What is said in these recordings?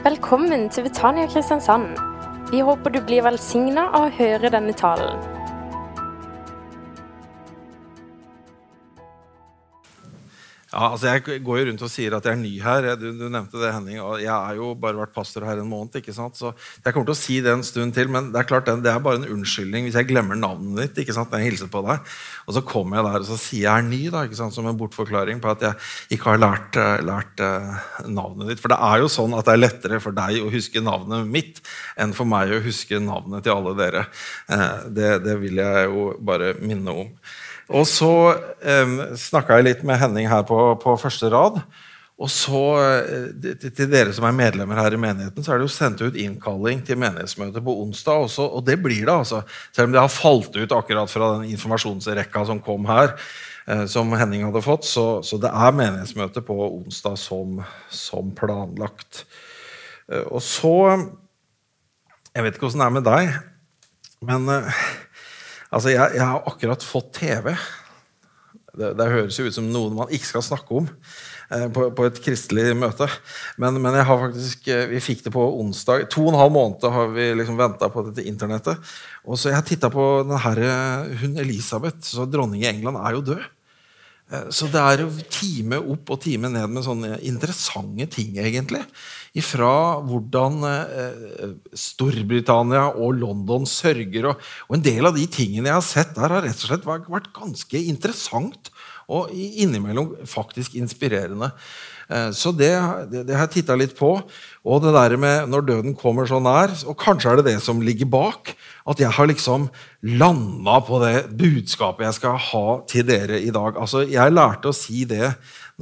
Velkommen til Betania Kristiansand. Vi håper du blir velsigna av å høre denne talen. Ja, altså Jeg går jo rundt og sier at jeg er ny her. Du, du nevnte det, Henning. og Jeg har jo bare vært pastor her en måned. ikke sant? Så Jeg kommer til å si det en stund til, men det er klart det er bare en unnskyldning hvis jeg glemmer navnet ditt. ikke sant, når jeg hilser på deg. Og så kommer jeg der og så sier jeg er ny, da, ikke sant, som en bortforklaring på at jeg ikke har lært, eh, lært uh, navnet ditt. For det er jo sånn at det er lettere for deg å huske navnet mitt enn for meg å huske navnet til alle dere. Uh, det, det vil jeg jo bare minne om. Og så um, snakka jeg litt med Henning her på, på første rad. Og så, eh, Til dere som er medlemmer her i menigheten, så er det jo sendt ut innkalling til menighetsmøte på onsdag. Også, og det blir det, altså. Selv om det har falt ut akkurat fra den informasjonsrekka som kom her, eh, som Henning hadde fått. Så, så, det er menighetsmøte på onsdag som, som planlagt. Eh, og så Jeg vet ikke åssen det er med deg, men eh, Altså, jeg, jeg, har akkurat fått TV. Det, det, høres jo ut som noe man ikke skal snakke om eh, på, på, et kristelig møte. Men, men, jeg har faktisk, eh, vi fikk det på onsdag. To og en halv måned har vi liksom venta på dette internettet. Og så Jeg titta på den her, eh, hun Elisabeth, så dronning i England er jo død. Eh, så det er jo time opp og time ned med sånne interessante ting, egentlig ifra hvordan eh, Storbritannia og London sørger. Og, og, En del av de tingene jeg har sett der, har rett og slett vært ganske interessant og innimellom faktisk inspirerende. Eh, så det, det, det har jeg titta litt på. Og det der med når døden kommer så nær, og kanskje er det det som ligger bak, at jeg har liksom landa på det budskapet jeg skal ha til dere i dag. Altså, Jeg lærte å si det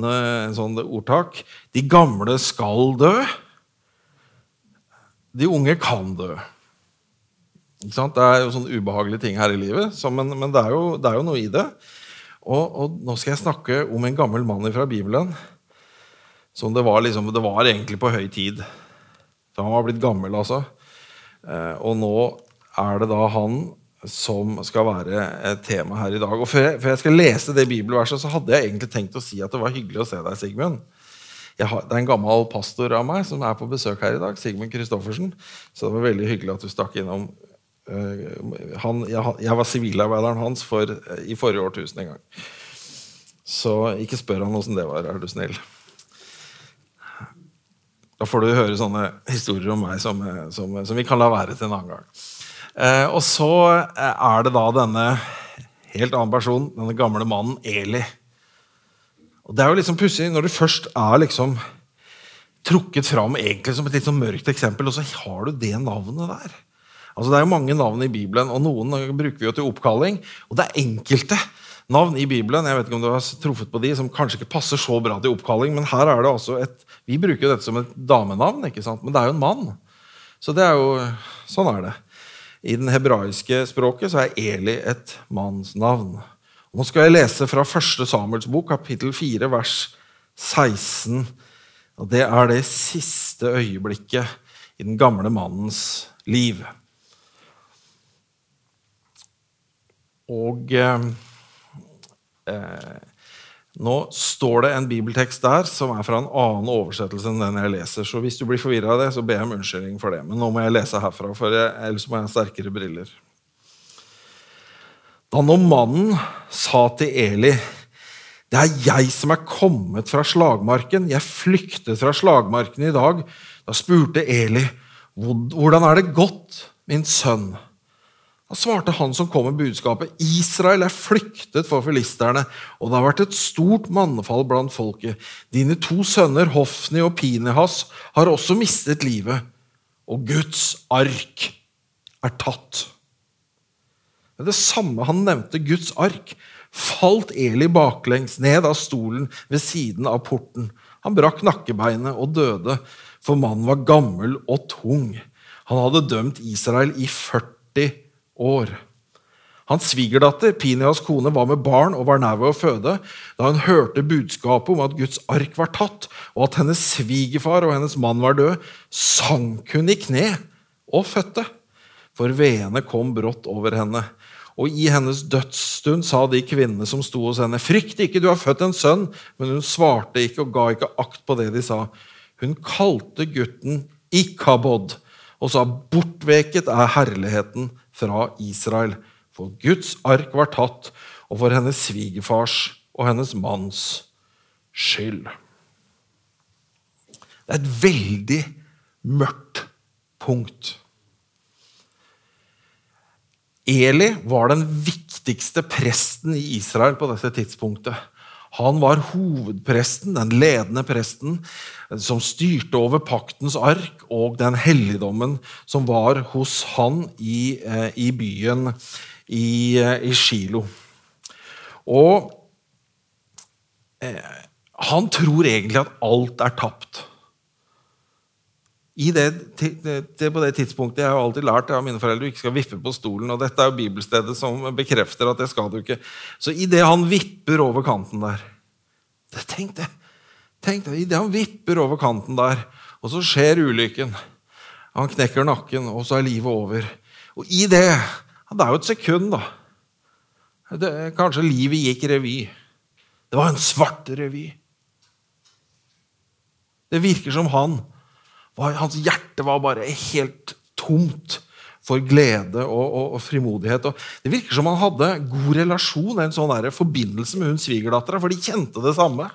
en sånn ordtak. De gamle skal dø. De unge kan dø. Det er jo sånne ubehagelige ting her i livet, så, men, men det, er jo, det, er jo, noe i det. Og, og, nå skal jeg snakke om en gammel mann fra Bibelen. Som det var, liksom, det var egentlig på høy tid. Så han var blitt gammel, altså. Eh, og nå er det da han som skal være et tema her i dag. Og før jeg, før jeg, skal lese det bibelverset, så hadde jeg egentlig tenkt å si at det var hyggelig å se deg, Sigmund. Har, det er en gammel pastor av meg som er på besøk her i dag. Sigmund Kristoffersen. Så det var veldig hyggelig at du stakk innom. Uh, han, jeg, jeg, var sivilarbeideren hans for, uh, i forrige årtusen en gang. Så ikke spør han åssen det var, er du snill. Da får du høre sånne historier om meg som, eh, som, som vi kan la være til en annen gang. Eh, og så eh, er det da denne helt annen person, denne gamle mannen Eli. Og Det er jo liksom pussig når det først er liksom trukket fram egentlig som et litt sånn mørkt eksempel, og så har du det navnet der. Altså Det er jo mange navn i Bibelen, og noen bruker vi jo til oppkalling. Og det er enkelte navn i Bibelen jeg vet ikke om du har truffet på de, som kanskje ikke passer så bra til oppkalling, men her er det altså et Vi bruker jo dette som et damenavn, ikke sant? men det er jo en mann. Så det er jo, sånn er det. I den hebraiske språket så er Eli et mannsnavn. Nå skal jeg lese fra 1. Samuels bok, kapittel 4, vers 16. Og Det er det siste øyeblikket i den gamle mannens liv. Og eh, eh nå står det en bibeltekst der som er fra en annen oversettelse enn den jeg leser. Så hvis du blir forvirra av det, så ber jeg om unnskyldning for det. Men nå må jeg lese herfra, for jeg, ellers må jeg ha sterkere briller. Da når mannen sa til Eli det er jeg som er kommet fra slagmarken. Jeg flyktet fra slagmarken i dag. Da spurte Eli, hvordan er det gått, min sønn? Da svarte han som kom med budskapet, Israel er flyktet for filisterne, og det har vært et stort mannefall blant folket. Dine to sønner, Hofni og Pinehas, har også mistet livet, og Guds ark er tatt. Det samme han nevnte Guds ark, falt Eli baklengs ned av stolen ved siden av porten. Han brakk nakkebeinet og døde, for mannen var gammel og tung. Han hadde dømt Israel i 40 år år. Hans svigerdatter, Pinias kone, var med barn og var nær ved å føde da hun hørte budskapet om at Guds ark var tatt, og at hennes svigerfar og hennes mann var død. Sank hun i kne og fødte, for veene kom brått over henne. Og i hennes dødsstund sa de kvinnene som sto hos henne, frykt ikke, du har født en sønn. Men hun svarte ikke og ga ikke akt på det de sa. Hun kalte gutten Ikkabod, og sa bortveket er herligheten fra Israel. For Guds ark var tatt, og for hennes svigerfars og hennes manns skyld. Det er et veldig mørkt punkt. Eli var den viktigste presten i Israel på dette tidspunktet. Han var hovedpresten, den ledende presten, som styrte over paktens ark og den helligdommen som var hos han i, eh, i byen i, eh, i Shilo. Og eh, han tror egentlig at alt er tapt det, det, på det tidspunktet, Jeg har alltid lært av mine foreldre du ikke skal vippe på stolen. og Dette er jo bibelstedet som bekrefter at det skal du ikke. Så idet han vipper over kanten der det, Tenk det! Tenk det, Idet han vipper over kanten der, og så skjer ulykken Han knekker nakken, og så er livet over. Og i det Det er jo et sekund, da. Det, kanskje livet gikk revy. Det var en svart revy. Det virker som han hans hjerte var bare helt tomt for glede og, og, og frimodighet. Og det virker som han hadde god relasjon, en sånn forbindelse med hun svigerdattera, for de kjente det samme.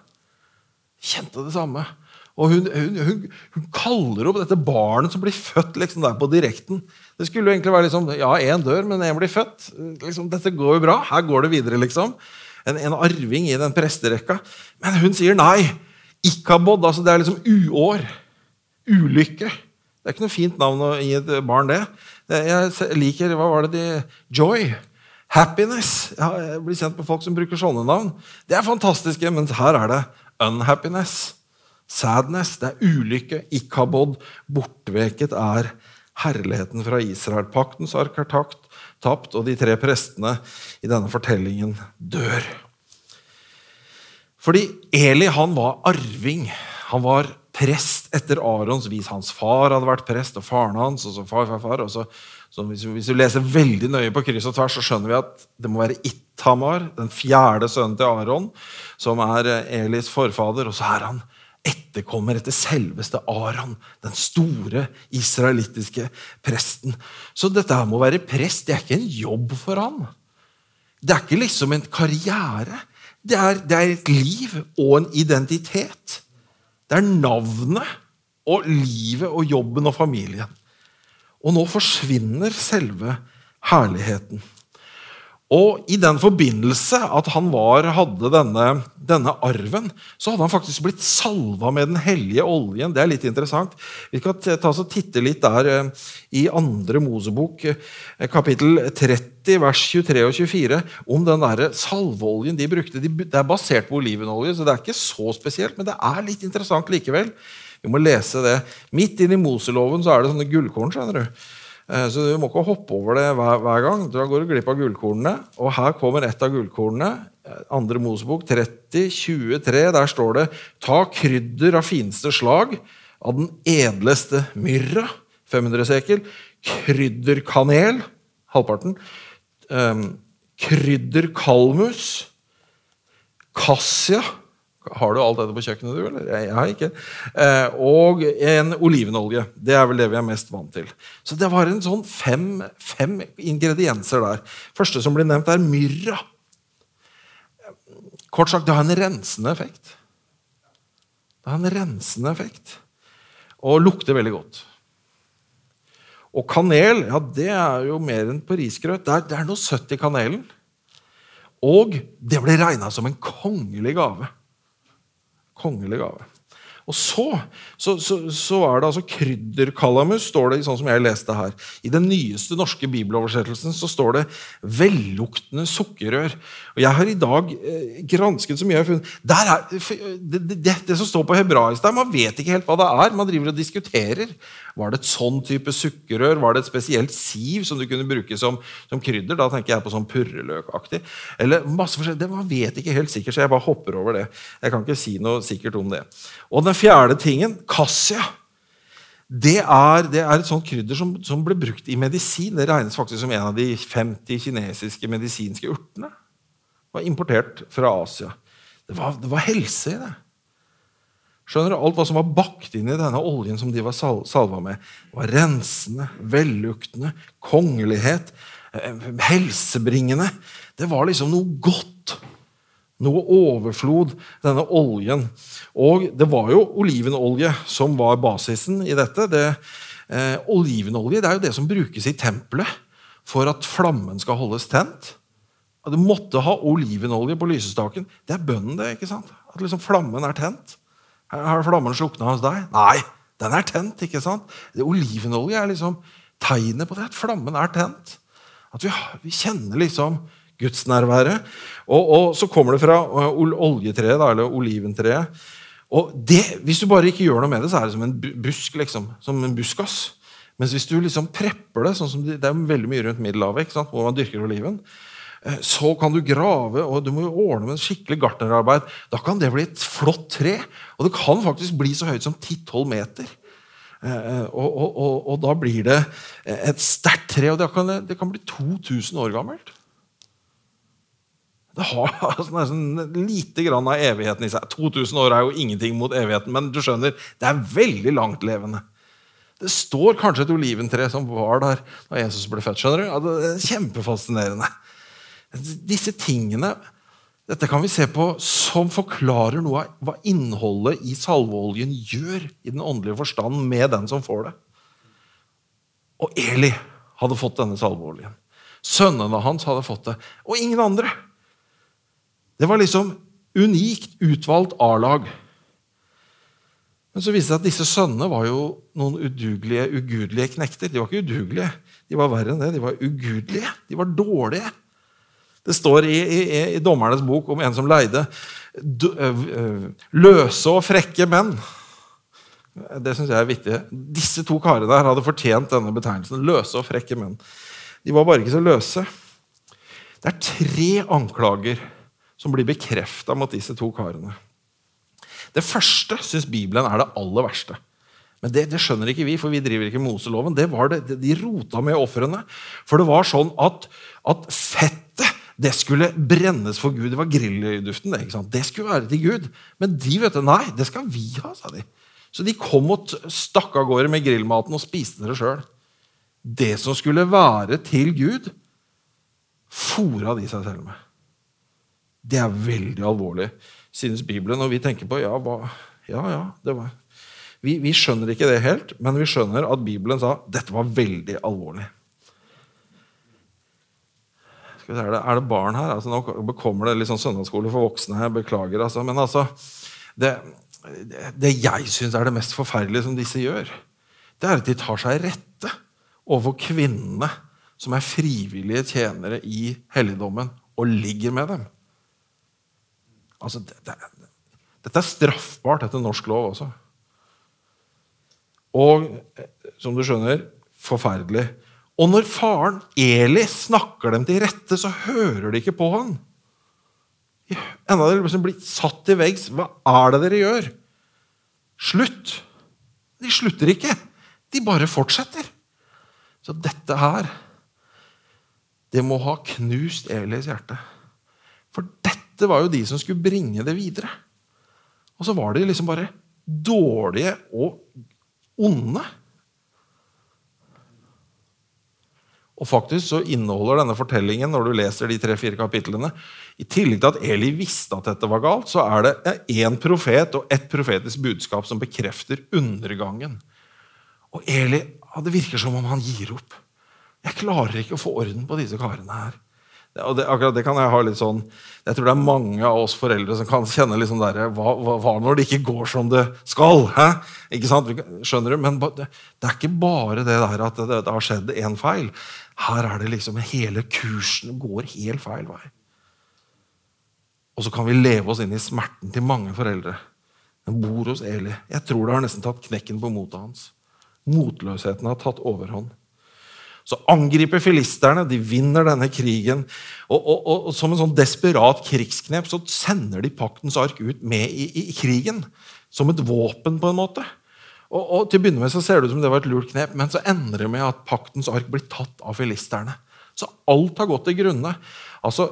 Kjente det samme. Og hun, hun, hun, hun, kaller opp dette barnet som blir født liksom der på direkten. Det skulle jo egentlig være liksom, ja, én dør, men én blir født. Liksom, dette går jo bra. Her går det videre, liksom. En, en arving i den presterekka. Men hun sier nei. Ikabod. altså Det er liksom uår. Ulykke. Det er ikke noe fint navn å gi et barn, det. Jeg liker Hva var det de Joy. Happiness. Jeg blir kjent med folk som bruker sånne navn. Det er fantastiske, men her er det unhappiness. Sadness. Det er ulykke. Ikkabod. Bortveket er herligheten fra Israel. Paktens ark er takt, tapt, og de tre prestene i denne fortellingen dør. Fordi Eli han var arving. Han var prest etter Arons vis. Hans far hadde vært prest, og faren hans. og så far, far, far, så, så hvis, hvis, vi leser veldig nøye på kryss og tvers, så skjønner vi at det må være Ittamar, den fjerde sønnen til Aron, som er eh, Elis forfader. Og så er han etterkommer etter selveste Aron, den store israelittiske presten. Så dette her må være prest. Det er ikke en jobb for han. Det er ikke liksom en karriere. Det er, det er et liv og en identitet. Det er navnet og livet og jobben og familien. Og nå forsvinner selve herligheten. Og i den forbindelse at han var, hadde denne, denne, arven, så hadde han faktisk blitt salva med den hellige oljen. Det er litt interessant. Vi kan ta oss og titte litt der eh, i andre Mosebok, eh, kapittel 30, vers 23 og 24, om den der salveoljen de brukte. det er basert på olivenolje, så det er ikke så spesielt, men det er litt interessant likevel. Vi må lese det. Midt inni Moseloven så er det sånne gullkorn. skjønner du. Eh, så du må ikke hoppe over det hver, hver, gang. Da går du glipp av gullkornene. Og her kommer et av gullkornene. Eh, andre Mosebok 30, 23. Der står det Ta krydder av fineste slag, av den edleste myrra, 500 sekel. Krydderkanel, halvparten. Um, krydderkalmus. Kassia har du alt dette på kjøkkenet, du? eller? Jeg, har ikke. Eh, og en olivenolje. Det er vel det vi er mest vant til. Så det var en sånn fem, fem ingredienser der. Første som blir nevnt, er myrra. Kort sagt, det har en rensende effekt. Det har en rensende effekt. Og lukter veldig godt. Og kanel, ja, det er jo mer enn på risgrøt. Det det er noe søtt i kanelen. Og det ble regna som en kongelig gave. Kongelig gave. Og så, så, så, så, er det altså krydderkalamus, står det sånn som jeg leste her. I den nyeste norske bibeloversettelsen så står det 'velluktende sukkerrør'. Og Jeg har i dag eh, gransket så mye. Jeg har funnet, der er, det, det, det, som står på hebraisk der, Man vet ikke helt hva det er. Man driver og diskuterer. Var det et sånn type sukkerrør? Var det et spesielt siv som du kunne bruke som, som krydder? Da tenker jeg på sånn purreløkaktig. Eller masse forskjellig. Det Man vet ikke helt sikkert, så jeg bare hopper over det. Jeg kan ikke si noe sikkert om det. Og den fjerde tingen, kassia. Det er, det er, et sånt krydder som, som, ble brukt i medisin. Det regnes faktisk som en av de 50 kinesiske medisinske urtene. Det var importert fra Asia. Det var, det var helse i det. Skjønner du? Alt hva som var bakt inn i denne oljen som de var sal salva med, var rensende, velluktende, kongelighet, eh, helsebringende. Det var liksom noe godt. Noe overflod, denne oljen. Og det var jo olivenolje som var basisen i dette. Det, eh, olivenolje det er jo det som brukes i tempelet for at flammen skal holdes tent. Du måtte ha olivenolje på lysestaken. Det er bønnen, det. ikke sant? At liksom flammen er tent. Har flammen slukna hos deg? Nei, den er tent. ikke sant? Det, olivenolje er liksom tegnet på det, at flammen er tent. At vi, vi kjenner liksom gudsnærværet. Og, og, så kommer det fra uh, oljetreet, da, eller oliventreet. Og det, Hvis du bare ikke gjør noe med det, så er det som en busk. liksom, Som en buskas. Mens hvis du liksom prepper det sånn som Det, er veldig mye rundt Middelhavet hvor man dyrker oliven. Eh, så kan du grave, og du må ordne med en skikkelig gartnerarbeid. Da kan det bli et flott tre. Og det kan faktisk bli så høyt som 10-12 meter. Eh, og, og, og, og, da blir det et sterkt tre. Og det kan, det kan bli 2000 år gammelt. Det har altså nesten lite grann av evigheten i seg. 2000 år er jo ingenting mot evigheten, men du skjønner, det er veldig langtlevende. Det står kanskje et oliventre som var der da Jesus ble født. skjønner du? Ja, det er Kjempefascinerende. Disse tingene dette kan vi se på som forklarer noe av hva innholdet i salveoljen gjør i den åndelige forstand med den som får det. Og Eli hadde fått denne salveoljen. Sønnene hans hadde fått det, og ingen andre. Det var liksom unikt utvalgt A-lag. Men så viste det seg at disse sønnene var jo noen udugelige, ugudelige knekter. De var ikke udugelige, de var verre enn det. De var ugudelige. De var dårlige. Det står i, i, i dommernes bok om en som leide løse og frekke menn. Det syns jeg er viktig. Disse to karene der hadde fortjent denne betegnelsen. Løse og frekke menn. De var bare ikke så løse. Det er tre anklager som blir bekrefta mot disse to karene. Det første syns Bibelen er det aller verste. Men det, det, skjønner ikke vi, for vi driver ikke Moseloven. Det var det, De rota med ofrene. For det var sånn at, at, fettet det skulle brennes for Gud. Det var grillduften. Det ikke sant? Det skulle være til Gud. Men de vet du, nei, det skal vi ha, sa de. Så de kom og stakk av gårde med grillmaten og spiste det sjøl. Det som skulle være til Gud, fora de seg selv med. Det er veldig alvorlig, synes Bibelen. Og vi tenker på ja, hva, ja, ja det var. Vi, vi, skjønner ikke det helt, men vi skjønner at Bibelen sa dette var veldig alvorlig. Skal vi se, er, det, er det barn her? Altså, nå kommer det litt sånn søndagsskole for voksne her. Beklager, altså. Men altså Det, det jeg syns er det mest forferdelige som disse gjør, det er at de tar seg rette overfor kvinnene som er frivillige tjenere i helligdommen, og ligger med dem. Altså, det, det, dette er straffbart etter norsk lov også. Og som du skjønner forferdelig. Og når faren Eli snakker dem til rette, så hører de ikke på han. Enda de liksom blir satt til veggs. Hva er det dere gjør? Slutt! De slutter ikke. De bare fortsetter. Så dette her Det må ha knust Elis hjerte. Dette var jo de som skulle bringe det videre. Og så var de liksom bare dårlige og onde. Og faktisk så inneholder denne fortellingen når du leser de tre-fire kapitlene, I tillegg til at Eli visste at dette var galt, så er det én profet og ett profetisk budskap som bekrefter undergangen. Og Eli Det virker som om han gir opp. Jeg klarer ikke å få orden på disse karene her. Og det, akkurat det kan jeg ha litt sånn Jeg tror det er mange av oss foreldre som kan kjenne liksom derre hva, hva, hva, når det ikke går som det skal? Hæ? Ikke sant? Skjønner du? Men det, det er ikke bare det der at det, det har skjedd én feil. Her er det liksom hele kursen går helt feil vei. Og så kan vi leve oss inn i smerten til mange foreldre. Den bor hos Eli. Jeg tror det har nesten tatt knekken på motet hans. Motløsheten har tatt overhånd. Så angriper filisterne, de vinner denne krigen. Og, og, og, og, som en sånn desperat krigsknep så sender de paktens ark ut med i, i, i krigen. Som et våpen, på en måte. Og, Til å begynne med så ser det ut som det var et lurt knep, men så ender det med at paktens ark blir tatt av filisterne. Så alt har gått til grunne. Altså,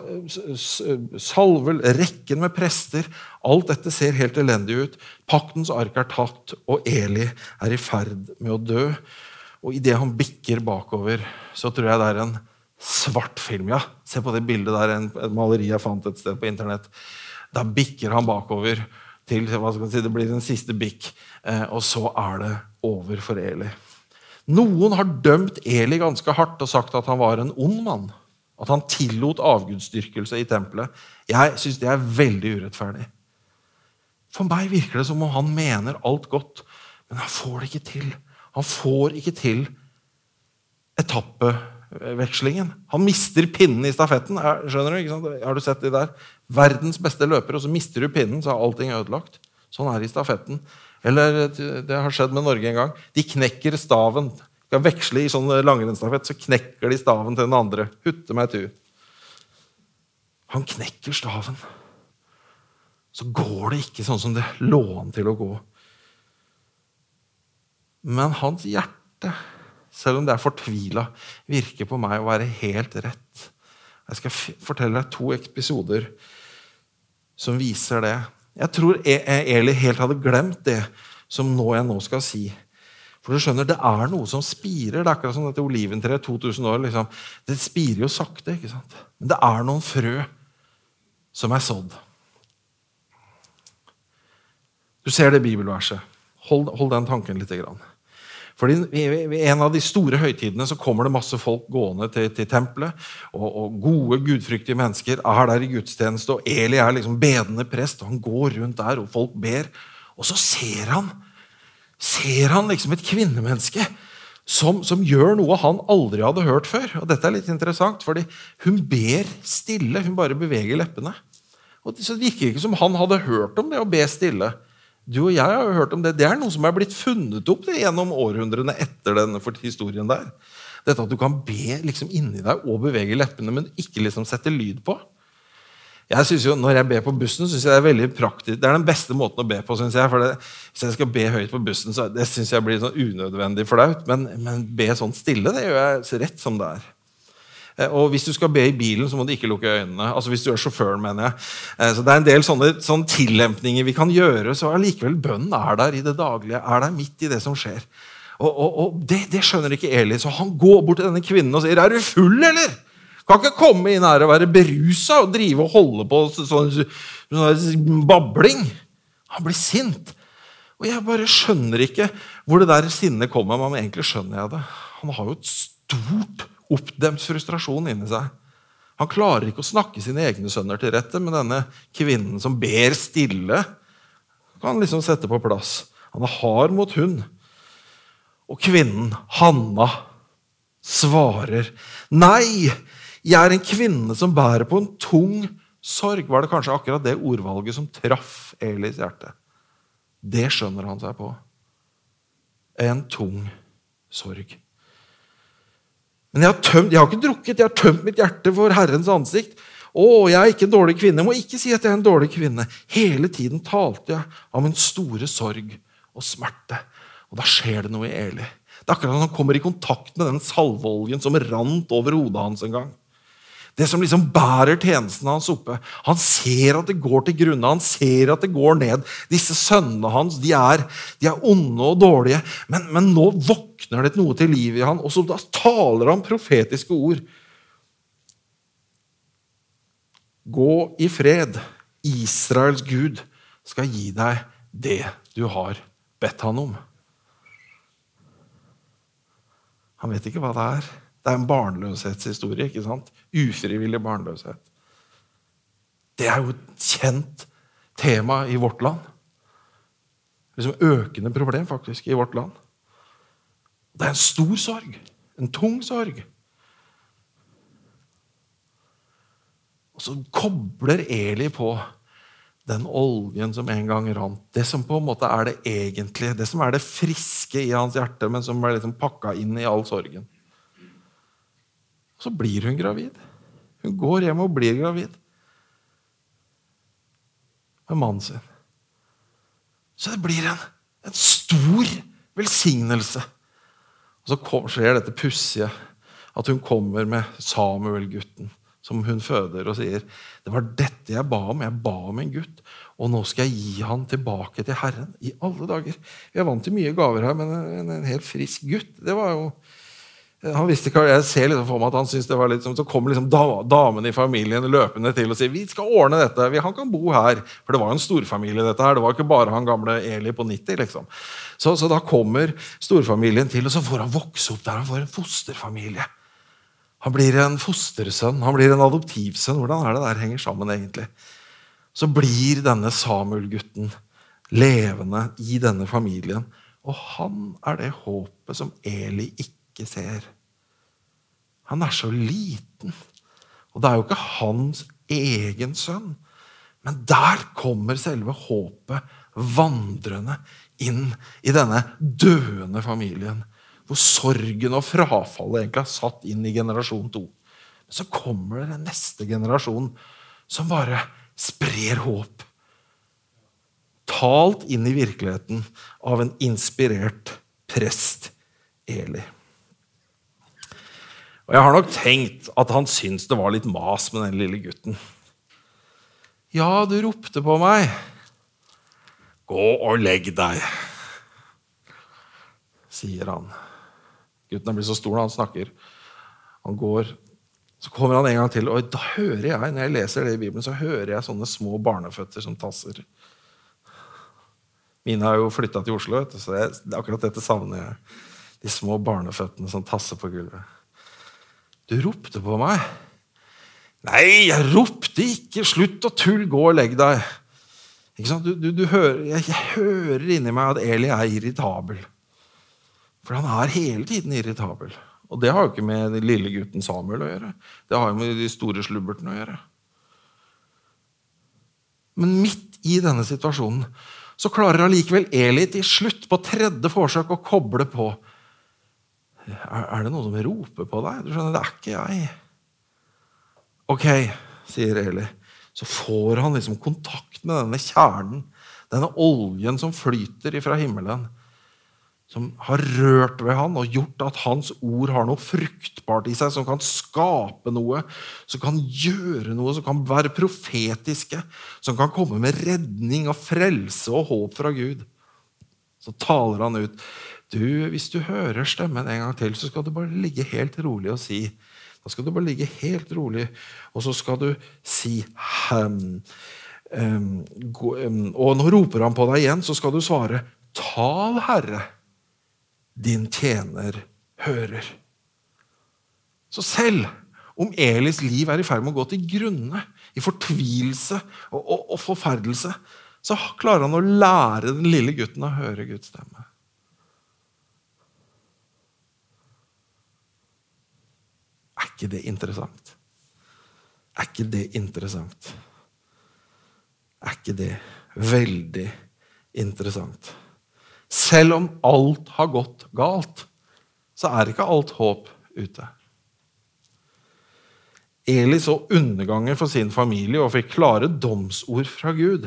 salvel, rekken med prester Alt dette ser helt elendig ut. Paktens ark er tatt, og Eli er i ferd med å dø. Og idet han bikker bakover, så tror jeg det er en svart film. Ja, se på det bildet der, en, et maleri jeg fant et sted på internett. Da bikker han bakover til hva skal man si, det blir en siste bikk, eh, og så er det over for Eli. Noen har dømt Eli ganske hardt og sagt at han var en ond mann. At han tillot avgudsdyrkelse i tempelet. Jeg syns det er veldig urettferdig. For meg virker det som om han mener alt godt, men han får det ikke til. Han får ikke til etappevekslingen. Han mister pinnen i stafetten. skjønner du? Har du sett de der? Verdens beste løper, og så mister du pinnen, så er allting ødelagt. Sånn er det i stafetten. Eller det har skjedd med Norge en gang. De knekker staven. Skal veksle i sånn langrennsstafett, så knekker de staven til den andre. Hutte meg tu. Han knekker staven. Så går det ikke sånn som det lå an til å gå. Men hans hjerte, selv om det er fortvila, virker på meg å være helt rett. Jeg skal fortelle deg to episoder som viser det. Jeg tror e- e- Eli helt hadde glemt det som nå jeg nå skal si. For du skjønner, Det er noe som spirer. Det er akkurat som dette oliventreet 2000 år. Liksom. Det spirer jo sakte. ikke sant? Men det er noen frø som er sådd. Du ser det bibelverset. Hold, hold den tanken litt. Grann. Fordi Ved en av de store høytidene så kommer det masse folk gående til, til tempelet. Og, og, gode, gudfryktige mennesker er der i gudstjeneste, og Eli er liksom bedende prest. og Han går rundt der, og folk ber. Og så ser han ser han liksom et kvinnemenneske som, som, gjør noe han aldri hadde hørt før. Og dette er litt interessant, fordi Hun ber stille. Hun bare beveger leppene. Og Så det virker ikke som han hadde hørt om det å be stille. Du og jeg har jo hørt om det. Det er noe som er blitt funnet opp det, gjennom århundrene etter denne historien der. Dette at du kan be liksom inni deg og bevege leppene, men ikke liksom sette lyd på. Jeg synes jo, Når jeg ber på bussen, synes jeg det er veldig praktisk. Det er den beste måten å be på. Synes jeg, for det, Hvis jeg skal be høyt på bussen, så det synes jeg blir sånn unødvendig flaut. Men, men be sånn stille, det gjør jeg rett som det er. Eh, og hvis du skal be i bilen, så må du ikke lukke øynene. Altså hvis du er sjåføren, mener jeg. Eh, så Det er en del sånne, sånne tillempninger vi kan gjøre, så allikevel bønnen er der i det daglige. Er der midt i det som skjer. Og, og, og det, det, skjønner ikke Eli, så han går bort til denne kvinnen og sier, 'Er du full, eller?' Kan ikke komme inn her og være berusa og drive og holde på sånn, sånn babling. Han blir sint. Og jeg bare skjønner ikke hvor det der sinnet kommer. Men egentlig skjønner jeg det. Han har jo et stort oppdemt frustrasjon inni seg. Han klarer ikke å snakke sine egne sønner til rette, men denne kvinnen som ber stille, kan han liksom sette på plass. Han er hard mot hun. Og kvinnen, Hanna, svarer nei. Jeg er en kvinne som bærer på en tung sorg. Var det kanskje akkurat det ordvalget som traff Elis hjerte? Det skjønner han seg på. En tung sorg. Men jeg har, tømt, jeg har ikke drukket, jeg har tømt mitt hjerte for Herrens ansikt. Å, jeg er ikke en dårlig kvinne. Jeg må ikke si at jeg er en dårlig kvinne. Hele tiden talte jeg av min store sorg og smerte. Og da skjer det noe i Eli. Det er akkurat som han kommer i kontakt med den salveoljen som rant over hodet hans en gang. Det som liksom bærer tjenesten hans oppe. Han ser at det går til grunne. Han ser at det går ned. Disse sønnene hans de er, de er onde og dårlige, men, men, nå våkner det noe til liv i han, og så da taler han profetiske ord. Gå i fred. Israels Gud skal gi deg det du har bedt han om. Han vet ikke hva det er. Det er en barnløshetshistorie. ikke sant? Ufrivillig barnløshet. Det er jo et kjent tema i vårt land. Liksom økende problem faktisk i vårt land. Det er en stor sorg. En tung sorg. Og så kobler Eli på den oljen som en gang rant. Det som på en måte er det egentlige, det som er det friske i hans hjerte, men som er liksom pakka inn i all sorgen. Så blir hun gravid. Hun går hjem og blir gravid med mannen sin. Så det blir en, en stor velsignelse. Og så skjer dette pussige at hun kommer med Samuel-gutten som hun føder, og sier det var dette jeg ba om. Jeg ba om en gutt, og nå skal jeg gi han tilbake til Herren. I alle dager. Vi er vant til mye gaver her, men en, en helt frisk gutt det var jo han visste ikke, Jeg ser liksom for meg at han syntes det var litt som Så kommer liksom damen i familien løpende til og sier vi skal ordne dette. Han kan bo her. For det var jo en storfamilie. dette her, Det var ikke bare han gamle Eli på 90. liksom. Så, så da kommer storfamilien til, og så får han vokse opp der. Han får en fosterfamilie. Han blir en fostersønn, han blir en adoptivsønn. Hvordan er det der henger sammen, egentlig? Så blir denne Samuel-gutten levende i denne familien. Og han er det håpet som Eli ikke ser. Han er så liten. Og det er jo ikke hans egen sønn. Men der kommer selve håpet vandrende inn i denne døende familien hvor sorgen og frafallet egentlig har satt inn i generasjon to. Men så kommer det den neste generasjon som bare sprer håp. Talt inn i virkeligheten av en inspirert prest, Eli. Og Jeg har nok tenkt at han syntes det var litt mas med den lille gutten. Ja, du ropte på meg. Gå og legg deg, sier han. Gutten er blitt så stor når han snakker. Han går, Så kommer han en gang til, og da hører jeg, når jeg leser det i Bibelen, så hører jeg sånne små barneføtter som tasser. Mine har jo flytta til Oslo, så jeg, akkurat dette savner jeg. De små barneføttene som tasser på gulvet. Du ropte på meg. Nei, jeg ropte ikke! Slutt å tulle! Gå og legg deg. Du, du, du hører, jeg, jeg, hører inni meg at Eli er irritabel. For han er hele tiden irritabel. Og det har jo ikke med den lille gutten Samuel å gjøre. Det har jo med de store slubbertene å gjøre. Men midt i denne situasjonen så klarer allikevel Eli til slutt, på tredje forsøk, å koble på. Er, det noen som roper på deg? Du skjønner, det er ikke jeg. Ok, sier Eli. Så får han liksom kontakt med denne kjernen, denne oljen som flyter ifra himmelen som har rørt ved han og gjort at hans ord har noe fruktbart i seg, som kan skape noe, som kan gjøre noe, som kan være profetiske, som kan komme med redning og frelse og håp fra Gud. Så taler han ut. Du, Hvis du hører stemmen en gang til, så skal du bare ligge helt rolig og si Da skal du bare ligge helt rolig, og så skal du si um, um, um, Og nå roper han på deg igjen, så skal du svare Tal, Herre din tjener hører. Så selv om Elis liv er i ferd med å gå til grunne, i fortvilelse og, og, og, forferdelse, så klarer han å lære den lille gutten å høre Guds stemme. Er ikke det interessant? Er ikke det interessant? Er ikke det veldig interessant? Selv om alt har gått galt, så er ikke alt håp ute. Eli så undergangen for sin familie og fikk klare domsord fra Gud.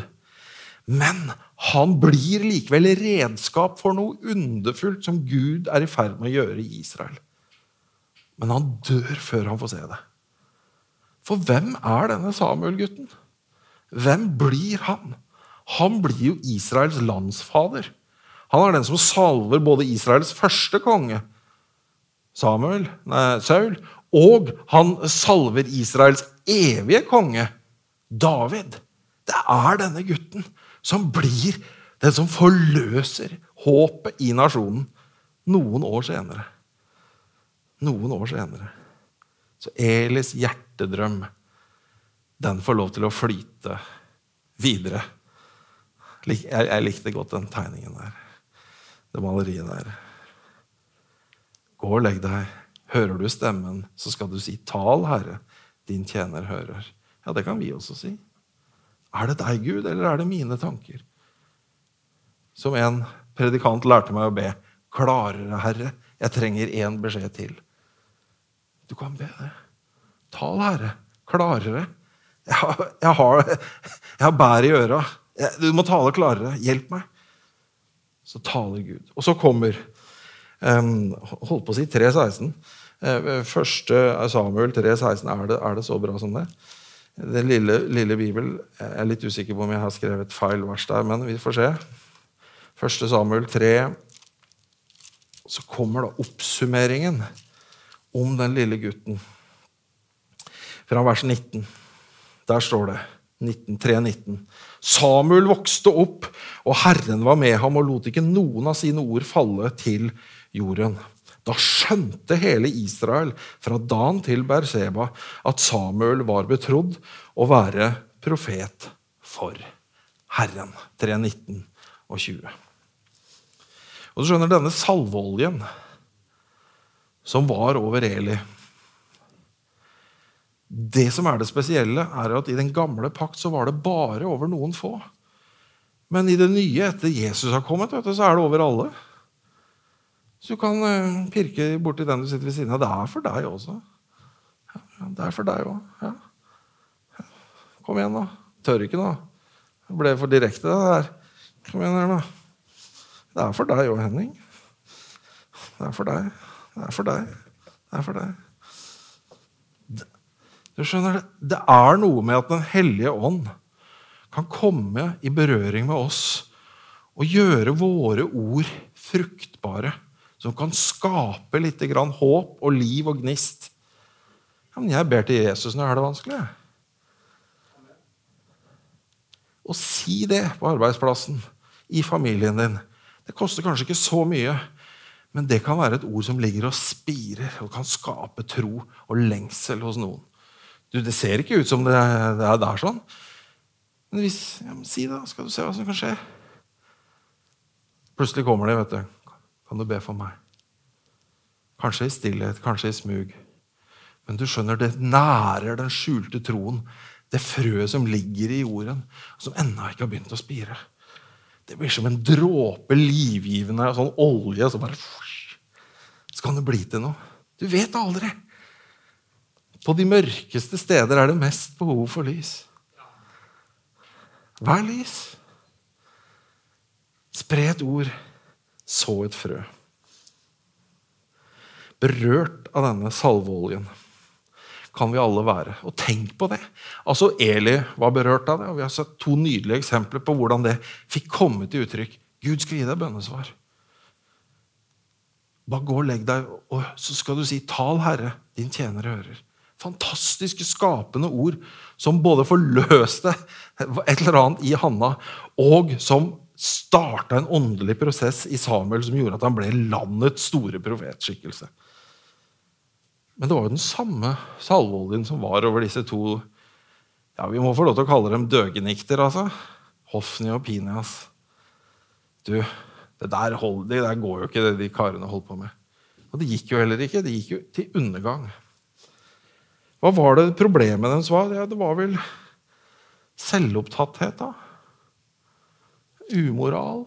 Men han blir likevel redskap for noe underfullt som Gud er i ferd med å gjøre i Israel. Men han dør før han får se det. For hvem er denne Samuel-gutten? Hvem blir han? Han blir jo Israels landsfader. Han er den som salver både Israels første konge, Samuel, nei, Saul, og han salver Israels evige konge, David. Det er denne gutten som blir den som forløser håpet i nasjonen noen år senere. Noen år senere. Så Elis hjertedrøm, den får lov til å flyte videre. Jeg likte godt den tegningen der det maleriet der. Gå og legg deg. Hører du stemmen, så skal du si 'Tal, Herre, din tjener hører'. Ja, det kan vi også si. Er det deg, Gud, eller er det mine tanker? Som en predikant lærte meg å be. Klarere, Herre. Jeg trenger én beskjed til. Du kan be det. Tal, Herre. Klarere. Jeg har, har, har bær i øra. Du må tale klarere. Hjelp meg så taler Gud. Og så kommer um, holdt på å si 3.16. Eh, Første Samuel 3,16. Er, det- er det så bra som det? Den lille, lille Bibel Jeg er litt usikker på om jeg har skrevet feil vers der, men vi får se. Første Samuel 3. Så kommer da oppsummeringen om den lille gutten. Fra vers 19. Der står det 19, 3.19. Samuel vokste opp, og Herren var med ham og lot ikke noen av sine ord falle til jorden. Da skjønte hele Israel fra Dan til Berseba at Samuel var betrodd å være profet for Herren. 3.19 og 20. Og du skjønner, denne salveoljen som var over Eli Det som er det spesielle, er at i den gamle pakt så var det bare over noen få. Men i det nye, etter Jesus har kommet, du, så er det over alle. Så du kan eh, pirke borti den du sitter ved siden av. Det er for deg også. Det er for deg òg. Ja. Kom igjen, da. Tør ikke nå. Det ble for direkte, det der. Kom igjen her, da. Det er for deg òg, Henning. Det er for deg. Det er for deg. Det er for deg. Du skjønner, det er noe med at Den hellige ånd kan komme i berøring med oss og gjøre våre ord fruktbare, som kan skape litt grann håp og liv og gnist. Ja, men jeg ber til Jesus når jeg har det vanskelig. Å si det på arbeidsplassen, i familien din, det koster kanskje ikke så mye, men det kan være et ord som ligger og spirer og kan skape tro og lengsel hos noen. Du, Det ser ikke ut som det det er der sånn. Men hvis, ja, men si det, skal du se hva som kan skje. Plutselig kommer det, vet du. Kan du be for meg? Kanskje i stillhet, kanskje i smug. Men du skjønner, det nærer den skjulte troen. Det frøet som ligger i jorden, som ennå ikke har begynt å spire. Det blir som en dråpe livgivende sånn olje. Så bare Så kan det bli til noe. Du vet aldri. På de mørkeste steder er det mest behov for lys. Vær lys. Spre et ord. Så et frø. Berørt av denne salveoljen kan vi alle være. Og tenk på det. Altså, Eli var berørt av det, og vi har sett to nydelige eksempler på hvordan det fikk komme til uttrykk. Gud skal gi deg bønnesvar. Bare gå og legg deg, og så skal du si 'Tal, Herre, din tjener hører'. Fantastiske, skapende ord som både forløste et eller annet i Hanna, og som starta en åndelig prosess i Samuel som gjorde at han ble landets store profetskikkelse. Men det var jo den samme salveoljen som var over disse to ja, Vi må få lov til å kalle dem døgenikter, altså. Hofni og Pinias. Du, det der, hold, det der går jo ikke, det de karene holdt på med. Og det gikk jo heller ikke. Det gikk jo til undergang. Hva var det problemet deres var? Ja, det var vel selvopptatthet, da. Umoral.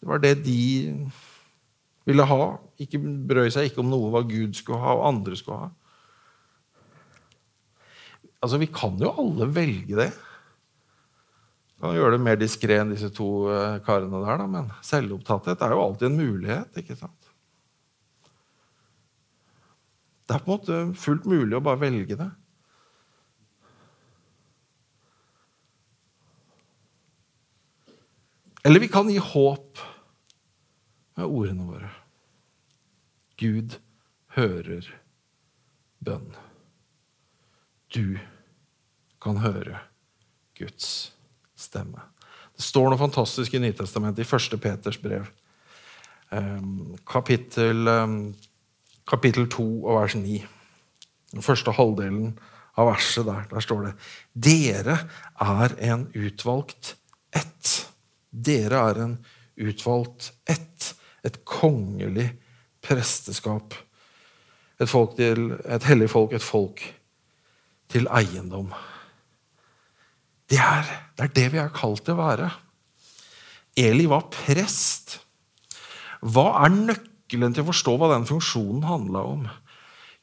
Det var det de ville ha. Ikke brøy seg ikke om noe hva Gud skulle ha, og andre skulle ha. Altså, Vi kan jo alle velge det. Vi kan gjøre det mer diskré enn disse to eh, karene der, da, men selvopptatthet er jo alltid en mulighet. ikke sant? Det er på en måte fullt mulig å bare velge det. Eller vi kan gi håp med ordene våre. Gud hører bønn. Du kan høre Guds stemme. Det står noe fantastisk i Nytestamentet, i 1. Peters brev. Ehm, Kapittel, ehm, kapittel 2 og vers 9. Den første halvdelen av verset der, der står det Dere er en utvalgt ett. Dere er en utvalgt ett. Et kongelig presteskap. Et, folk til, et hellig folk, et folk til eiendom. Det er, det er det vi er kalt til å være. Eli var prest. Hva er nøkkelen til å forstå hva den funksjonen handla om?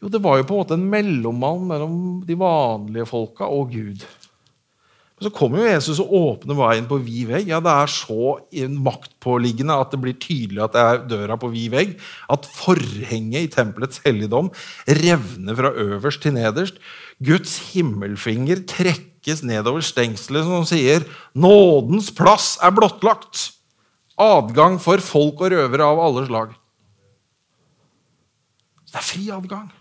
Jo, Det var jo på en måte en mellommann mellom de vanlige folka og Gud. Så kommer jo Jesus og åpner veien på vid vegg. Ja, Det er så maktpåliggende at det blir tydelig at det er døra på vid vegg. At forhenget i tempelets helligdom revner fra øverst til nederst. Guds himmelfinger trekkes nedover stengselet som sier 'Nådens plass er blottlagt'. Adgang for folk og røvere av alle slag. Så det er fri adgang.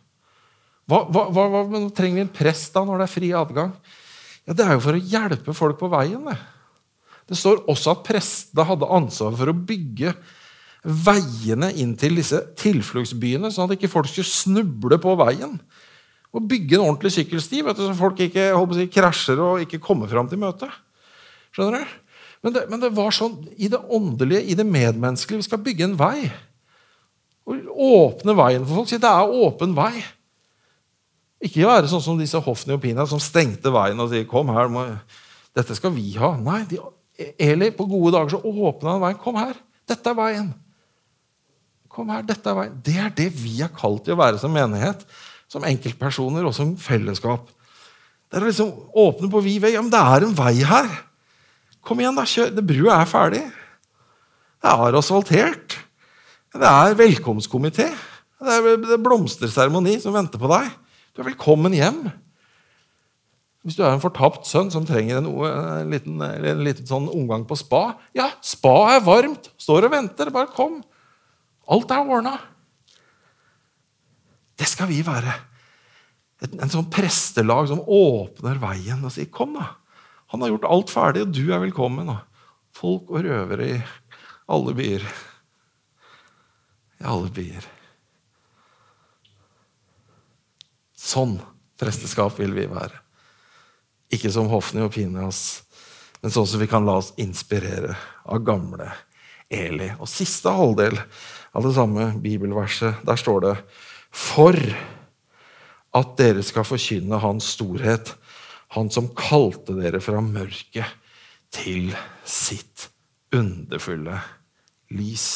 Hva, hva, hva trenger vi en prest da når det er fri adgang? Ja, Det er jo for å hjelpe folk på veien. Det, det står også at prestene hadde ansvar for å bygge veiene inn til disse tilfluktsbyene, sånn at ikke folk skulle snuble på veien. Og bygge en ordentlig sykkelsti, vet du, så folk ikke si, krasjer og ikke kommer fram til møtet. Skjønner du? Men det, men det, var sånn i det åndelige, i det medmenneskelige. Vi skal bygge en vei. Og åpne veien for folk. Si det er åpen vei. Ikke være sånn som disse hoffene og Pina som stengte veien og sier 'Kom her, dette skal vi ha'. Nei, de, Eli, på gode dager så åpna han veien. 'Kom her, dette er veien'. Kom her, dette er veien. Det er det vi er kalt til å være som menighet, som enkeltpersoner og som fellesskap. Det er liksom åpne på vid vei. Ja, men det er en vei her. Kom igjen, da. kjør. Det Brua er ferdig. Det er asfaltert. Det er velkomstkomité. Det er blomsterseremoni som venter på deg. Du er velkommen hjem. Hvis du er en fortapt sønn som trenger en, en, liten, en liten, sånn omgang på spa Ja, spa er varmt. Står og venter. Bare kom. Alt er ordna. Det skal vi være. Et, en sånn prestelag som åpner veien og sier 'Kom, da'. Han har gjort alt ferdig, og du er velkommen. Folk og røvere i alle byer. I alle byer. Sånn presteskap vil vi være. Ikke som Hofni og Pineas, men sånn som vi kan la oss inspirere av gamle Eli. Og siste halvdel av det samme bibelverset, der står det For at dere skal forkynne Hans storhet, Han som kalte dere fra mørket til sitt underfulle lys.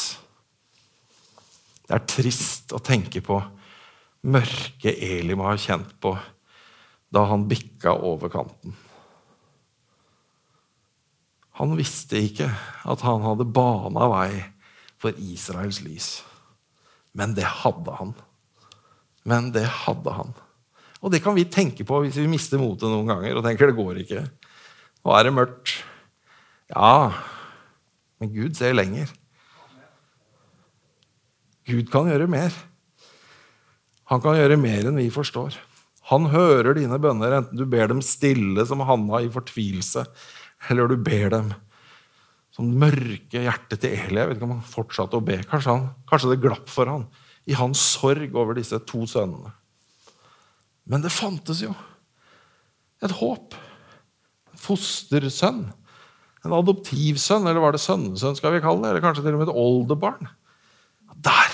Det er trist å tenke på mørke Eli må ha kjent på da han bikka over kanten. Han visste ikke at han hadde bana vei for Israels lys. Men det hadde han. Men det hadde han. Og det kan vi tenke på hvis vi mister motet noen ganger og tenker det går ikke. Nå er det mørkt. Ja, men Gud ser lenger. Gud kan gjøre mer. Han kan gjøre mer enn vi forstår. Han hører dine bønner, enten du ber dem stille som Hanna i fortvilelse, eller du ber dem som mørke hjertet til Eli. Jeg vet ikke om han fortsatte å be. Kanskje, han, kanskje det glapp for han i hans sorg over disse to sønnene. Men det fantes jo et håp. En fostersønn. En adoptivsønn, eller var det sønnesønn, skal vi kalle det? Eller kanskje til og med et oldebarn. Der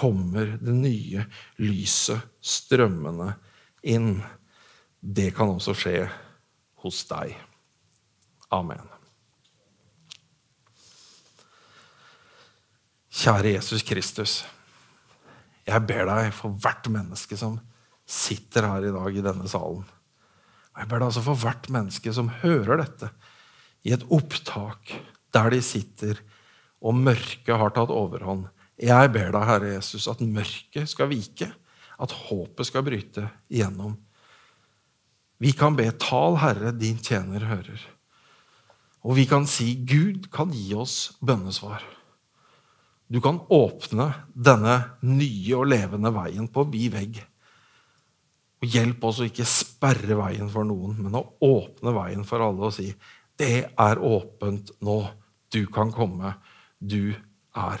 kommer det nye lyset strømmende inn. Det kan også skje hos deg. Amen. Kjære Jesus Kristus. Jeg ber deg for hvert menneske som sitter her i dag i denne salen. Jeg ber deg altså for hvert menneske som hører dette i et opptak der de sitter og mørket har tatt overhånd jeg ber deg, Herre Jesus, at mørket skal vike, at håpet skal bryte igjennom. Vi kan be 'Tal, Herre, din tjener hører'. Og vi kan si 'Gud kan gi oss bønnesvar'. Du kan åpne denne nye og levende veien på vid vegg. Og Hjelp oss å ikke sperre veien for noen, men å åpne veien for alle og si 'Det er åpent nå. Du kan komme. Du er